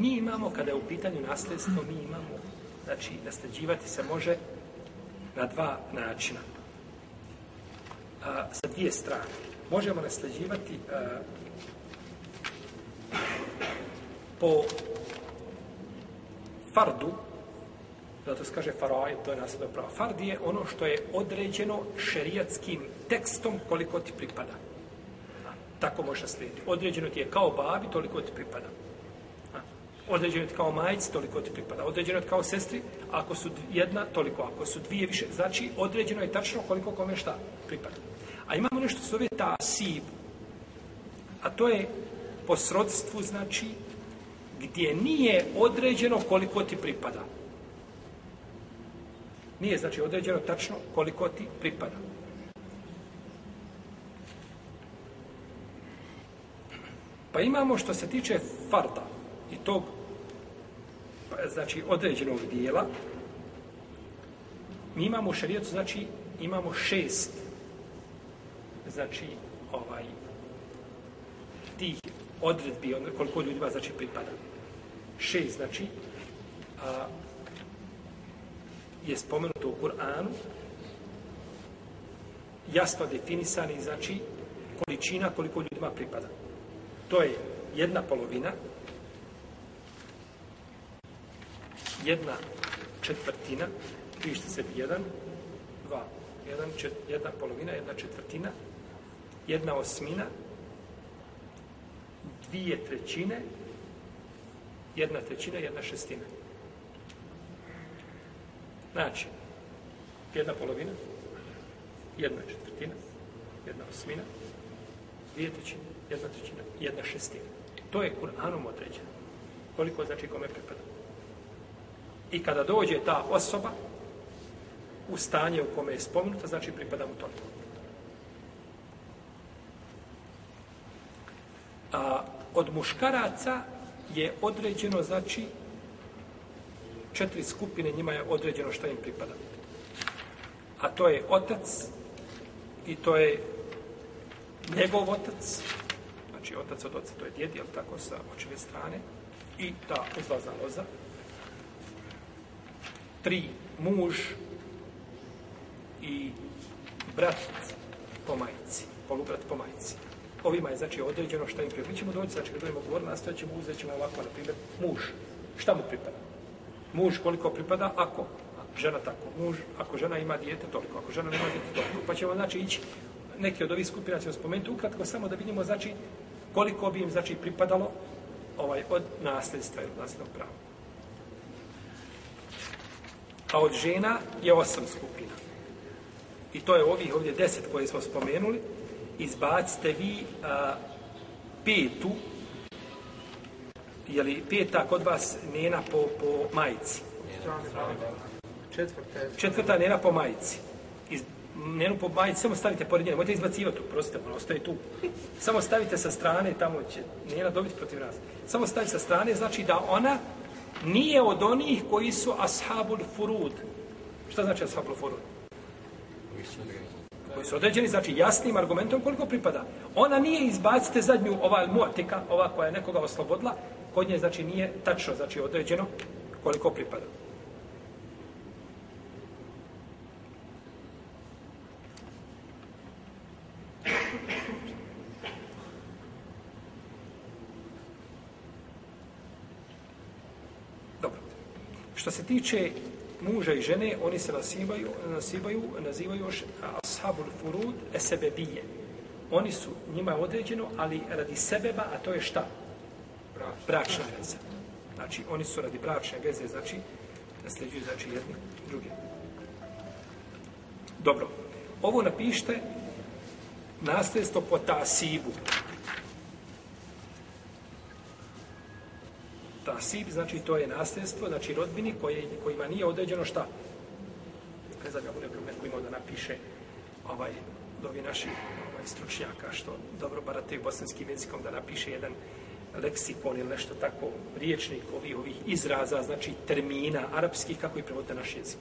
Mi imamo, kada je u pitanju nasljedstvo, mi imamo, znači, nasljeđivati se može na dva načina. A, sa dvije strane. Možemo nasljeđivati a, po fardu, zato se kaže faraj, to je nasljedno pravo. Fard je ono što je određeno šerijatskim tekstom koliko ti pripada. A, tako možeš naslijediti. Određeno ti je kao babi, toliko ti pripada određeno je kao majici, toliko ti pripada. Određeno je kao sestri, ako su jedna, toliko. Ako su dvije više, znači određeno je tačno koliko kome šta pripada. A imamo nešto što zove ta sib. A to je po srodstvu, znači, gdje nije određeno koliko ti pripada. Nije, znači, određeno tačno koliko ti pripada. Pa imamo što se tiče farda i tog znači određenog dijela, mi imamo u šarijetu, znači, imamo šest, znači, ovaj, tih odredbi, on, koliko ljudima, znači, pripada. Šest, znači, a, je spomenuto u Kur'anu, jasno definisani, znači, količina koliko ljudima pripada. To je jedna polovina, jedna četvrtina, pišite sebi jedan, dva, jedan čet, jedna polovina, jedna četvrtina, jedna osmina, dvije trećine, jedna trećina, jedna šestina. Znači, jedna polovina, jedna četvrtina, jedna osmina, dvije trećine, jedna trećina, jedna šestina. To je Kur'anom određeno. Koliko znači kome pripada? I kada dođe ta osoba u stanje u kome je spomenuta, znači pripada mu toliko. A od muškaraca je određeno, znači, četiri skupine njima je određeno što im pripada. A to je otac i to je njegov otac, znači otac od oca, to je djed, jel tako, sa očeve strane, i ta uzlazna loza, loza tri muž i brat po majici, polubrat po majici. Ovima je znači određeno što im pripada. Mi ćemo doći, znači kad budemo govor, nastavit ćemo uzeti ćemo ovako, na primjer, muž. Šta mu pripada? Muž koliko pripada? Ako? Žena tako. Muž, ako žena ima dijete, toliko. Ako žena nema dijete, toliko. Pa ćemo, znači, ići neke od ovih skupina ćemo spomenuti ukratko samo da vidimo, znači, koliko bi im, znači, pripadalo ovaj, od nasljedstva ili nasljednog prava a od žena je osam skupina. I to je ovih ovdje deset koje smo spomenuli. Izbacite vi a, petu, je li peta kod vas njena po, po majici? Četvrta, Četvrta njena po majici. Iz, njenu po majici samo stavite pored njene, mojte izbacivati tu, prostite, ono pa ostaje tu. Samo stavite sa strane, tamo će njena dobiti protiv nas. Samo stavite sa strane, znači da ona nije od onih koji su ashabul furud. Šta znači ashabul furud? Koji su određeni, znači jasnim argumentom koliko pripada. Ona nije, izbacite zadnju, ova muatika, ova koja je nekoga oslobodila, kod nje znači nije tačno, znači određeno koliko pripada. Što se tiče muža i žene, oni se nasibaju, nasibaju nazivaju još ashabul furud esebebije. Oni su, njima je određeno, ali radi sebeba, a to je šta? Bračna veza. Znači, oni su radi bračne veze, znači, nasljeđuju, znači, jedni druge. Dobro. Ovo napište nasljedstvo po tasibu. Ta nasib, znači to je nasljedstvo, znači rodbini koje, kojima nije određeno šta? Ne znam, ja bude problem koji da napiše ovaj, dovi naših ovaj, stručnjaka, što dobro barate u bosanskim jezikom da napiše jedan leksikon ili nešto tako, riječnik ovih, ovih izraza, znači termina arapskih, kako i prevodite naš jezik.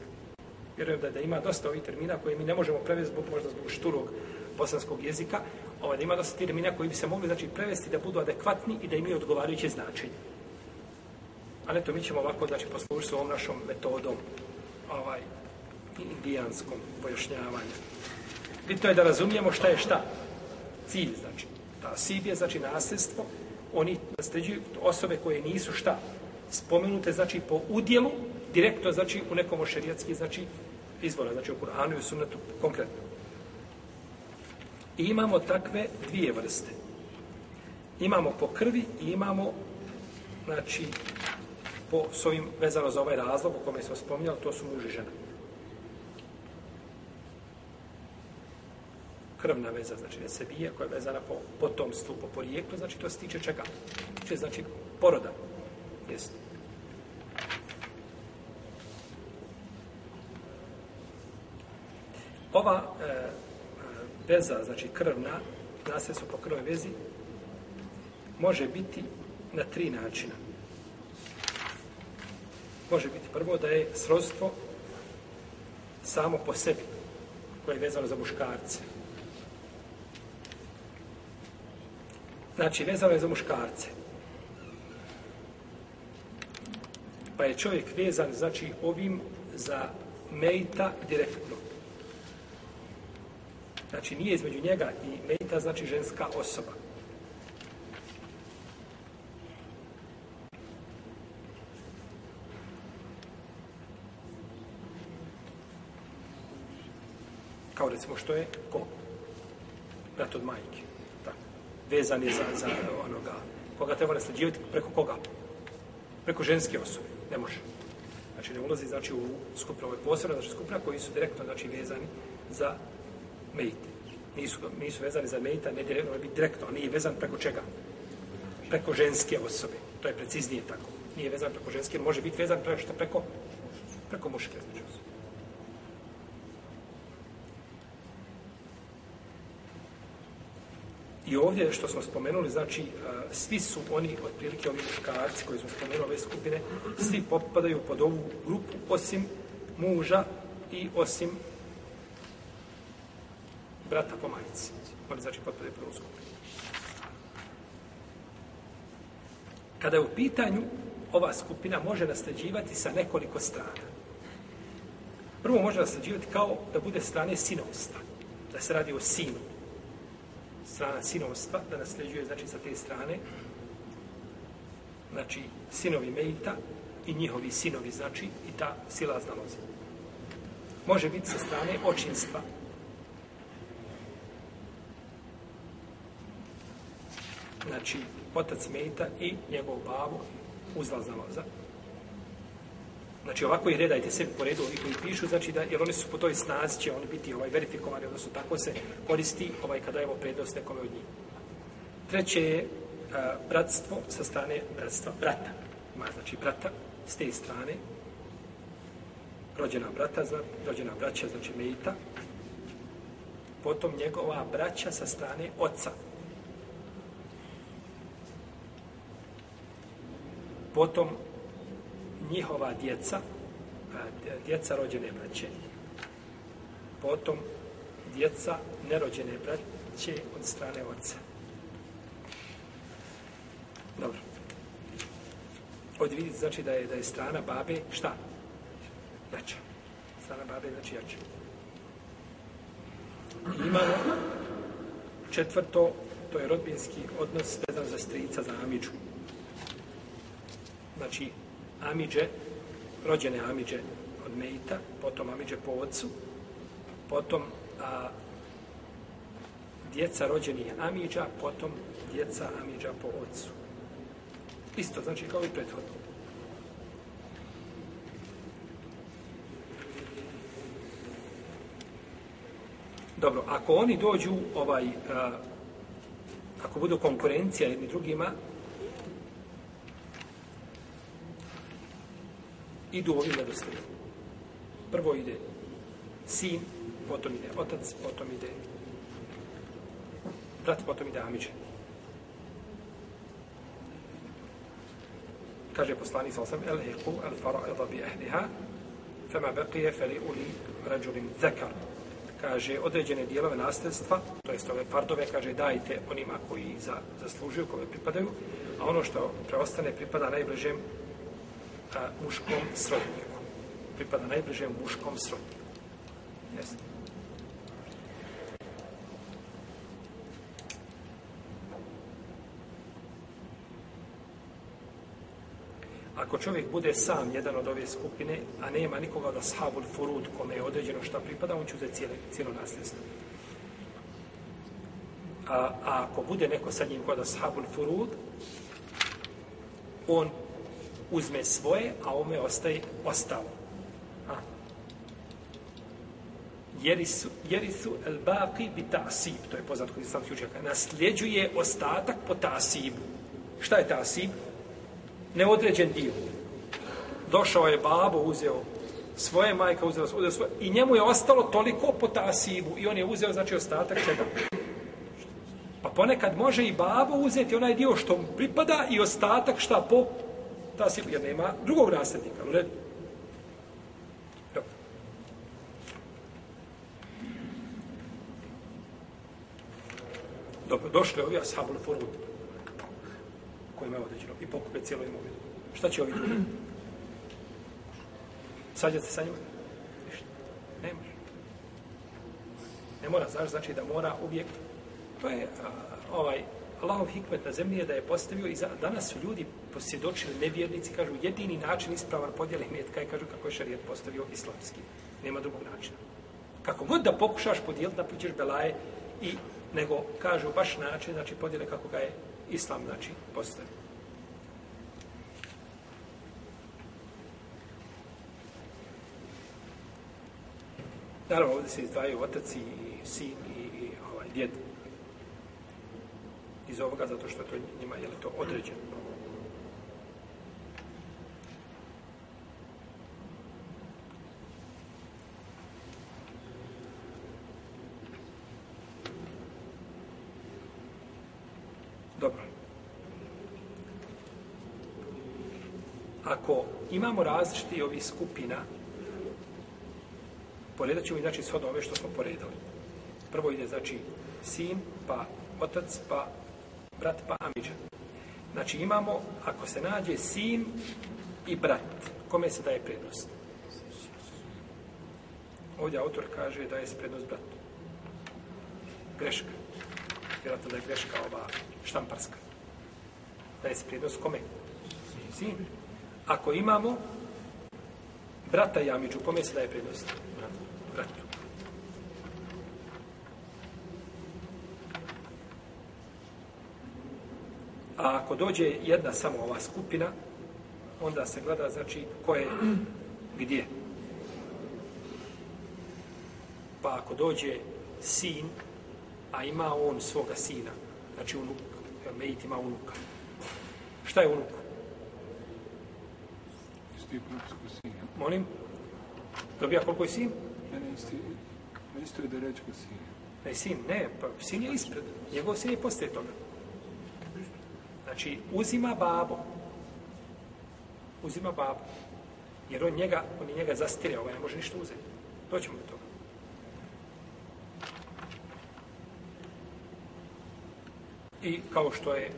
Vjerujem da, da ima dosta ovih termina koje mi ne možemo prevesti zbog, možda zbog šturog bosanskog jezika, ovaj, da ima dosta termina koji bi se mogli znači, prevesti da budu adekvatni i da imaju odgovarajuće značenje. Ali to mi ćemo ovako, znači, poslužiti ovom našom metodom, ovaj, indijanskom pojašnjavanju. Bitno je da razumijemo šta je šta. Cilj, znači. Ta sib je, znači, nasljedstvo. Oni nasljeđuju osobe koje nisu šta. Spomenute, znači, po udjelu, direktno, znači, u nekom ošerijatski, znači, izvora, znači, u Kur'anu i u Sunnetu, konkretno. I imamo takve dvije vrste. Imamo po krvi i imamo, znači, po s ovim vezano za ovaj razlog o kome smo spominjali, to su muž i žena. Krvna veza, znači ne se bije, koja je vezana po potomstvu, po porijeklu, znači to se tiče čega? Tiče, znači, poroda. Jesi. Ova e, e, veza, znači krvna, nasljedstvo po krvnoj vezi, može biti na tri načina može biti prvo da je srodstvo samo po sebi, koje je vezano za muškarce. Znači, vezano je za muškarce. Pa je čovjek vezan, znači, ovim za mejta direktno. Znači, nije između njega i mejta, znači, ženska osoba. recimo što je ko? Brat od majke. Tako. Vezan je za, za onoga. Koga treba nasljeđivati? Preko koga? Preko ženske osobe. Ne može. Znači ne ulazi znači, u skupinu. Ovo je posebno znači, skupina koji su direktno znači, vezani za mejte. Nisu, nisu vezani za mejta, ne direktno, ne direktno, a nije vezan preko čega? Preko ženske osobe. To je preciznije tako. Nije vezan preko ženske, može biti vezan preko, preko muške. Znači, osobe. I ovdje što smo spomenuli, znači e, svi su oni otprilike ovi muškarci koji smo spomenuli ove skupine, svi potpadaju pod ovu grupu osim muža i osim brata po majici. Oni znači potpadaju pod ovu skupinu. Kada je u pitanju, ova skupina može nasleđivati sa nekoliko strana. Prvo može nasleđivati kao da bude strane sinovstva, da se radi o sinu, strana sinovstva, da nasljeđuje, znači, sa te strane, znači, sinovi Mejita i njihovi sinovi, znači, i ta sila znalozi. Može biti sa strane očinstva. Znači, otac Mejita i njegov bavo uzla znalozi. Znači ovako ih redajte sebi po redu, ovi koji pišu, znači da, jer oni su po toj snazi će oni biti ovaj verifikovani, odnosno tako se koristi ovaj kada je ovo prednost nekome od njih. Treće je a, bratstvo sa strane bratstva brata. Ima znači brata s te strane, rođena brata, zna, rođena braća, znači Mejita, potom njegova braća sa strane oca. Potom njihova djeca, djeca rođene braće, potom djeca nerođene braće od strane oca. Dobro. Ovdje vidite, znači da je, da je strana babe, šta? Jača. Strana babe, znači jača. Imamo četvrto, to je rodbinski odnos vezan za strica, za amiču. Znači, Amidže, rođene Amidže od Mejta, potom Amidže po ocu, potom a, djeca rođeni Amidža, potom djeca Amidža po ocu. Isto, znači kao i prethodno. Dobro, ako oni dođu ovaj, a, ako budu konkurencija jedni drugima, idu ovim redosledom. Prvo ide sin, potom ide otac, potom ide brat, potom ide amiđe. Kaže poslani sa osam, el heku el fara eda bi ehliha, fema beqije feli uli rađulim zekar. Kaže, određene dijelove nasledstva, to jest ove fardove, kaže, dajte onima koji za, zaslužuju, kome pripadaju, a ono što preostane pripada najbližem a, muškom srodniku. Pripada najbližem muškom srodniku. Jeste. Ako čovjek bude sam jedan od ove skupine, a nema nikoga od ashabul furud kome je određeno šta pripada, on će uzeti cijelo, cijelo nasljedstvo. A, a ako bude neko sa njim kod ashabul furud, on uzme svoje, a ome ostaje ostalo. A. Jerisu, jerisu el baqi bi ta'sib. To je poznat kod islamski učenjaka. Nasljeđuje ostatak po ta'sibu. Šta je ta'sib? Neodređen dio. Došao je babo, uzeo svoje, majka uzela svoje, svoje, i njemu je ostalo toliko po ta'sibu. I on je uzeo, znači, ostatak čega? Pa ponekad može i babo uzeti onaj dio što mu pripada i ostatak šta po ta sibija jer nema drugog nasljednika, u redu. Dobro, došli ovi ashabu na furgu koji imaju određeno i pokupe cijelo imovinu. Šta će ovi drugi? Sađa se sa njima? Ništa. Ne može. Ne mora, znaš, znači da mora uvijek. To je a, ovaj, Allahov hikmet na zemlji je da je postavio i za, danas su ljudi posvjedočili nevjernici, kažu jedini način ispravan podjele metka i kažu kako je šarijet postavio islamski. Nema drugog načina. Kako god da pokušaš podijeliti, napućeš belaje i nego kažu baš način, znači podjele kako ga je islam, znači, postavio. Naravno, ovdje se izdvajaju otaci i sin i, i ovaj, djed iz ovoga, zato što to njima je li to određeno. Dobro. Ako imamo različiti ovih skupina, poredat ćemo i znači shodno ove što smo poredali. Prvo ide znači sin, pa otac, pa brat pa Amidža. Znači imamo, ako se nađe sin i brat, kome se daje prednost? Ovdje autor kaže da je se prednost bratu. Greška. Vjerojatno da je greška ova štamparska. Daje se prednost kome? Sin. Ako imamo brata i Amidžu, kome se daje prednost? Bratu. ako dođe jedna samo ova skupina, onda se gleda, znači, ko je gdje. Pa ako dođe sin, a ima on svoga sina, znači unuk, jer Mejit ima unuka. Šta je unuk? Isti je propisku sinja. Molim? Dobija koliko je sin? Ne, ne, isti, ne isti je da reći ko sin. Ne, sin, ne, pa sin je ispred. Njegov sin je poslije toga. Znači, uzima babu. Uzima babu. Jer on njega, on njega zastire, ovaj ne može ništa uzeti. Doćemo do toga. I kao što je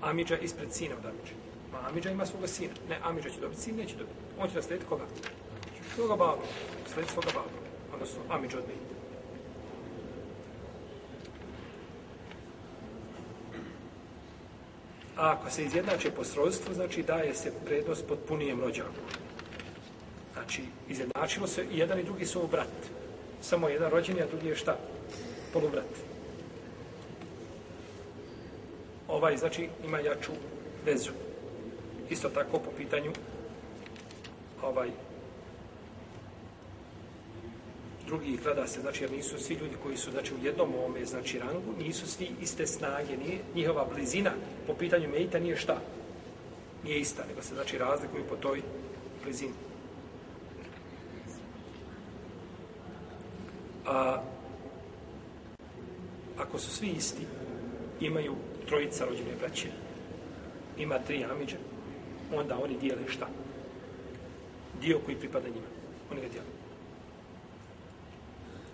Amidža ispred sina od Amidža. Ma Amidža ima svoga sina. Ne, Amidža će dobiti sin, neće dobiti. On će naslediti koga? Svoga babu. Slediti svoga babu. Odnosno, Amidža odmijeniti. A ako se izjednače po srodstvu, znači daje se prednost potpunijem rođaku. Znači, izjednačilo se, jedan i drugi su brat. Samo jedan rođeni, a drugi je šta? Polubrat. Ovaj, znači, ima jaču vezu. Isto tako po pitanju ovaj, drugi gleda se, znači, jer nisu svi ljudi koji su, znači, u jednom ovome, znači, rangu, nisu svi iste snage, nije, njihova blizina po pitanju Mejita nije šta? Nije ista, nego se, znači, razlikuju po toj blizini. A, ako su svi isti, imaju trojica rođene braće, ima tri amiđe, onda oni dijele šta? Dio koji pripada njima. Oni ga dijele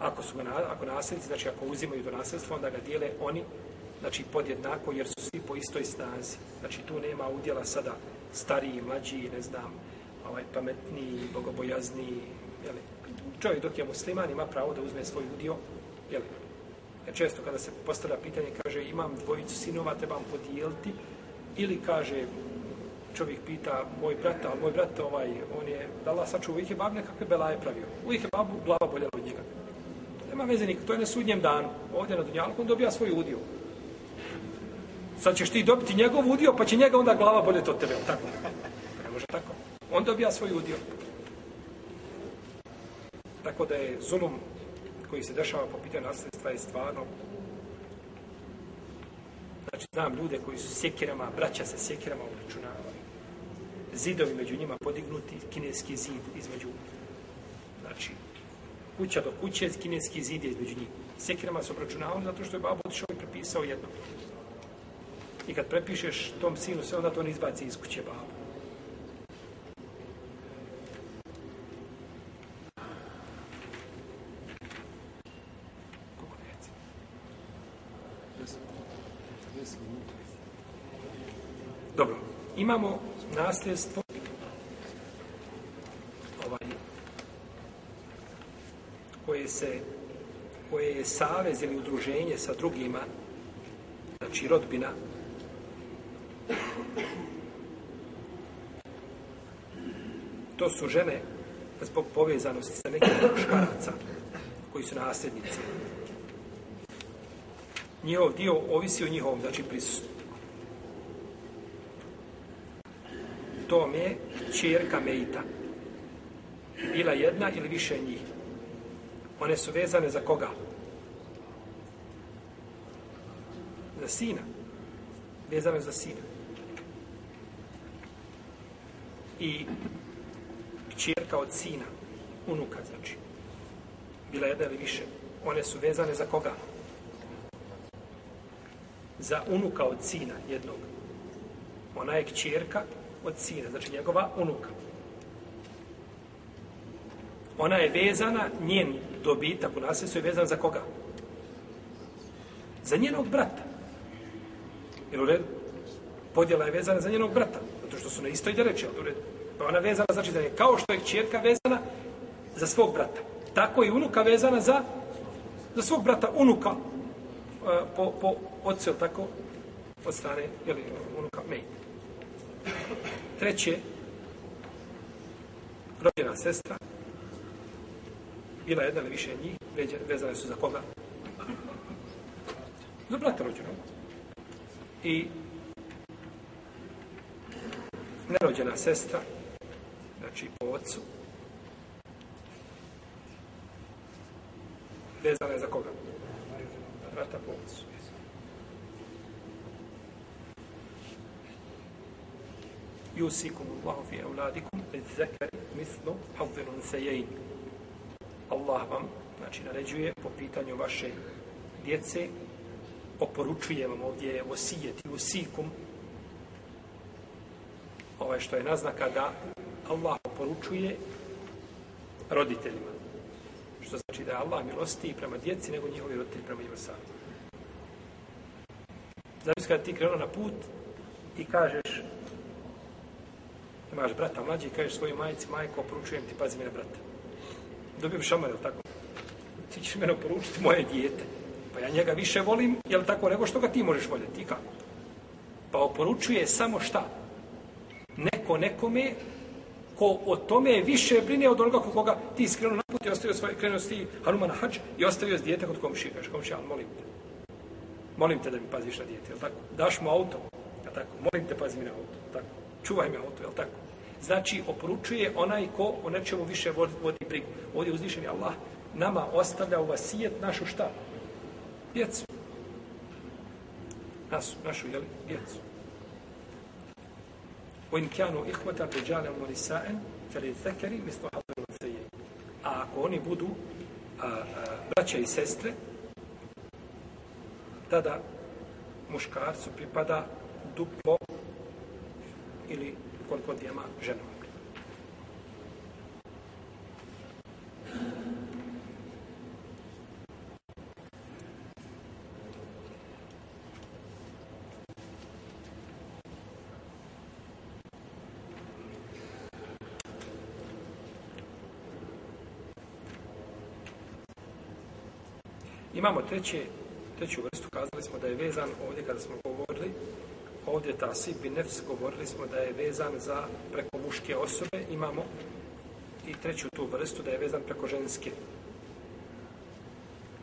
ako su ga na, ako nasljednici, znači ako uzimaju do nasljedstva, onda ga dijele oni, znači podjednako, jer su svi po istoj snazi. Znači tu nema udjela sada stariji, mlađi, ne znam, ovaj, pametni, bogobojazni, jeli. Čovjek dok je musliman ima pravo da uzme svoj udio, jeli. Jer često kada se postavlja pitanje, kaže imam dvojicu sinova, trebam podijeliti, ili kaže čovjek pita moj brata, a moj brat ovaj, on je, da Allah sačuva, uvijek je bab nekakve belaje pravio. Uvijek je babu glava boljela nema veze nikak, to je na sudnjem danu. Ovdje na Dunjalku on dobija svoj udio. Sad ćeš ti dobiti njegov udio, pa će njega onda glava bolje od tebe, tako? Ne može tako. On dobija svoj udio. Tako da je zulum koji se dešava po pitanju nasledstva je stvarno Znači, znam ljude koji su sjekirama, braća se sjekirama uračunavali. Zidovi među njima podignuti, kineski zid između, znači, kuća do kuće, kineski zid je između njih. Sekirama se obračunavali zato što je babo otišao i prepisao jedno. I kad prepišeš tom sinu sve, onda to ne izbaci iz kuće babo. Dobro, imamo nasljedstvo se, koje je savez ili udruženje sa drugima, znači rodbina, to su žene zbog povezanosti sa nekim muškaraca koji su nasljednice. Njihov dio ovisi o njihovom, znači prisustu. Tom je čerka Mejta. Bila jedna ili više njih. One su vezane za koga? Za sina. Vezane za sina. I čirka od sina, unuka znači. Bila jedna ili više. One su vezane za koga? Za unuka od sina jednog. Ona je čirka od sina, znači njegova unuka. Ona je vezana, njen dobitak u nasljedstvu je vezan za koga? Za njenog brata. Jer u redu, podjela je vezana za njenog brata, zato što su na istoj da reći, u redu. Pa ona vezana znači da je kao što je čerka vezana za svog brata. Tako je unuka vezana za, za svog brata, unuka e, po, po otcu, tako, od strane, je li, unuka, mejte. Treće, rođena sestra, bila jedna ili više njih, vezane su za koga? Za brata rođenog. I nerođena sestra, znači po ocu, vezana je za koga? Brata po ocu. Jusikum Allahu fi evladikum, iz zekari, mislo, havzirun sejejni. Allah vam znači naređuje po pitanju vaše djece oporučuje vam ovdje osijeti usikum ovaj što je naznaka da Allah oporučuje roditeljima što znači da je Allah milosti prema djeci nego njihovi roditelji prema njima sami zavis kada ti krenu na put i kažeš imaš brata mlađi i kažeš svojoj majici majko oporučujem ti pazi me na brata dobijem šamar, jel tako? Ti ćeš mene poručiti moje dijete. Pa ja njega više volim, jel tako, nego što ga ti možeš voljeti, i kako? Pa oporučuje samo šta? Neko nekome ko o tome više brine od onoga kod koga ti iskreno na put i ostavio svoje krenosti Haruman Hač i ostavio s dijete kod komšije. Kaže, komšija, ali molim te. Molim te da mi paziš na dijete, jel tako? Daš mu auto, jel tako? Molim te, pazi mi na auto, jel tako? Čuvaj mi auto, jel tako? znači oporučuje onaj ko o nečemu više vodi brigu. Ovdje uzvišen je Allah, nama ostavlja u vasijet našu šta? Djecu. Nasu, našu, jeli, djecu. U inkjanu ihvata beđanem morisaen, feli zekeri, mislo hapeno zeje. A ako oni budu a, a, braća i sestre, tada muškarcu pripada duplo ili koliko djema ženom. Imamo treće, treću vrstu, kazali smo da je vezan ovdje kada smo govorili ovdje ta sibi nefs, govorili smo da je vezan za preko muške osobe, imamo i treću tu vrstu da je vezan preko ženske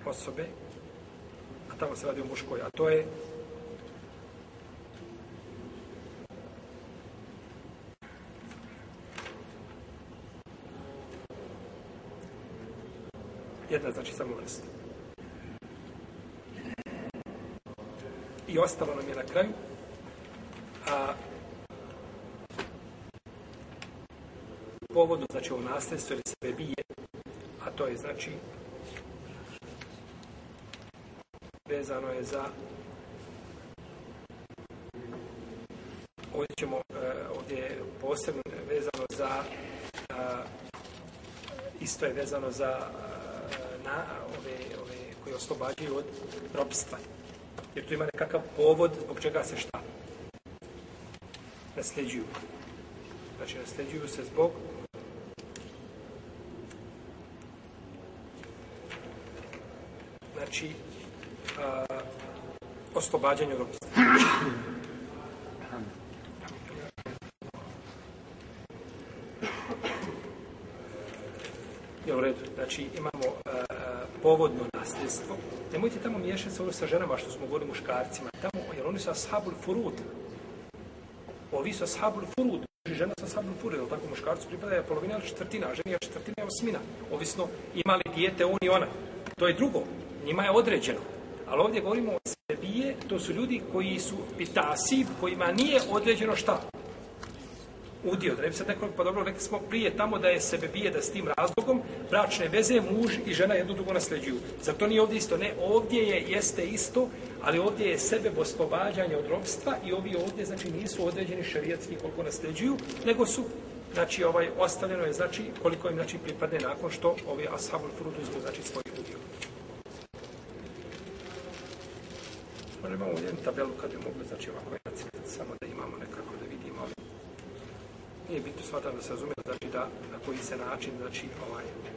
osobe, a tamo se radi o muškoj, a to je jedna znači samo vrsta. I ostalo nam je na kraju. povodno, znači ovo nasljedstvo ili sebe bije, a to je znači vezano je za ovdje ćemo e, ovdje je posebno vezano za e, isto je vezano za e, na ove, ove koji oslobađaju od robstva. Jer tu ima nekakav povod zbog čega se šta nasljeđuju. Znači, nasljeđuju se zbog znači uh, e, oslobađanje od robstva. Je u redu, znači imamo uh, povodno nasljedstvo. Nemojte tamo miješati se ovo sa ženama što smo govorili muškarcima. Tamo, jer oni su ashabul furud. Ovi su ashabul furud. Žena sa ashabul furud, ali tako muškarcu pripada je polovina, ali četvrtina. Ženi je četvrtina, je osmina. Ovisno, imali dijete, on i ona. To je drugo njima je određeno. Ali ovdje govorimo o sebije, to su ljudi koji su pitasi, kojima nije određeno šta. Udio, da ne bi sad nekoliko, pa dobro, rekli smo prije tamo da je sebe bije, da s tim razlogom bračne veze muž i žena jedno drugo nasljeđuju. Zar to nije ovdje isto? Ne, ovdje je, jeste isto, ali ovdje je sebe bospobađanje od robstva i ovi ovdje, znači, nisu određeni šarijetski koliko nasljeđuju, nego su Znači, ovaj, ostavljeno je, znači, koliko im, znači, pripadne nakon što ovi ashabul furudu izgledu, znači, svoj udjel. Ali imamo ovdje tabelu kad bi mogli, znači ovako je nacrt, samo da imamo nekako da vidimo. Nije bitno, smatram da se razumije, znači da na koji se način, znači ovaj,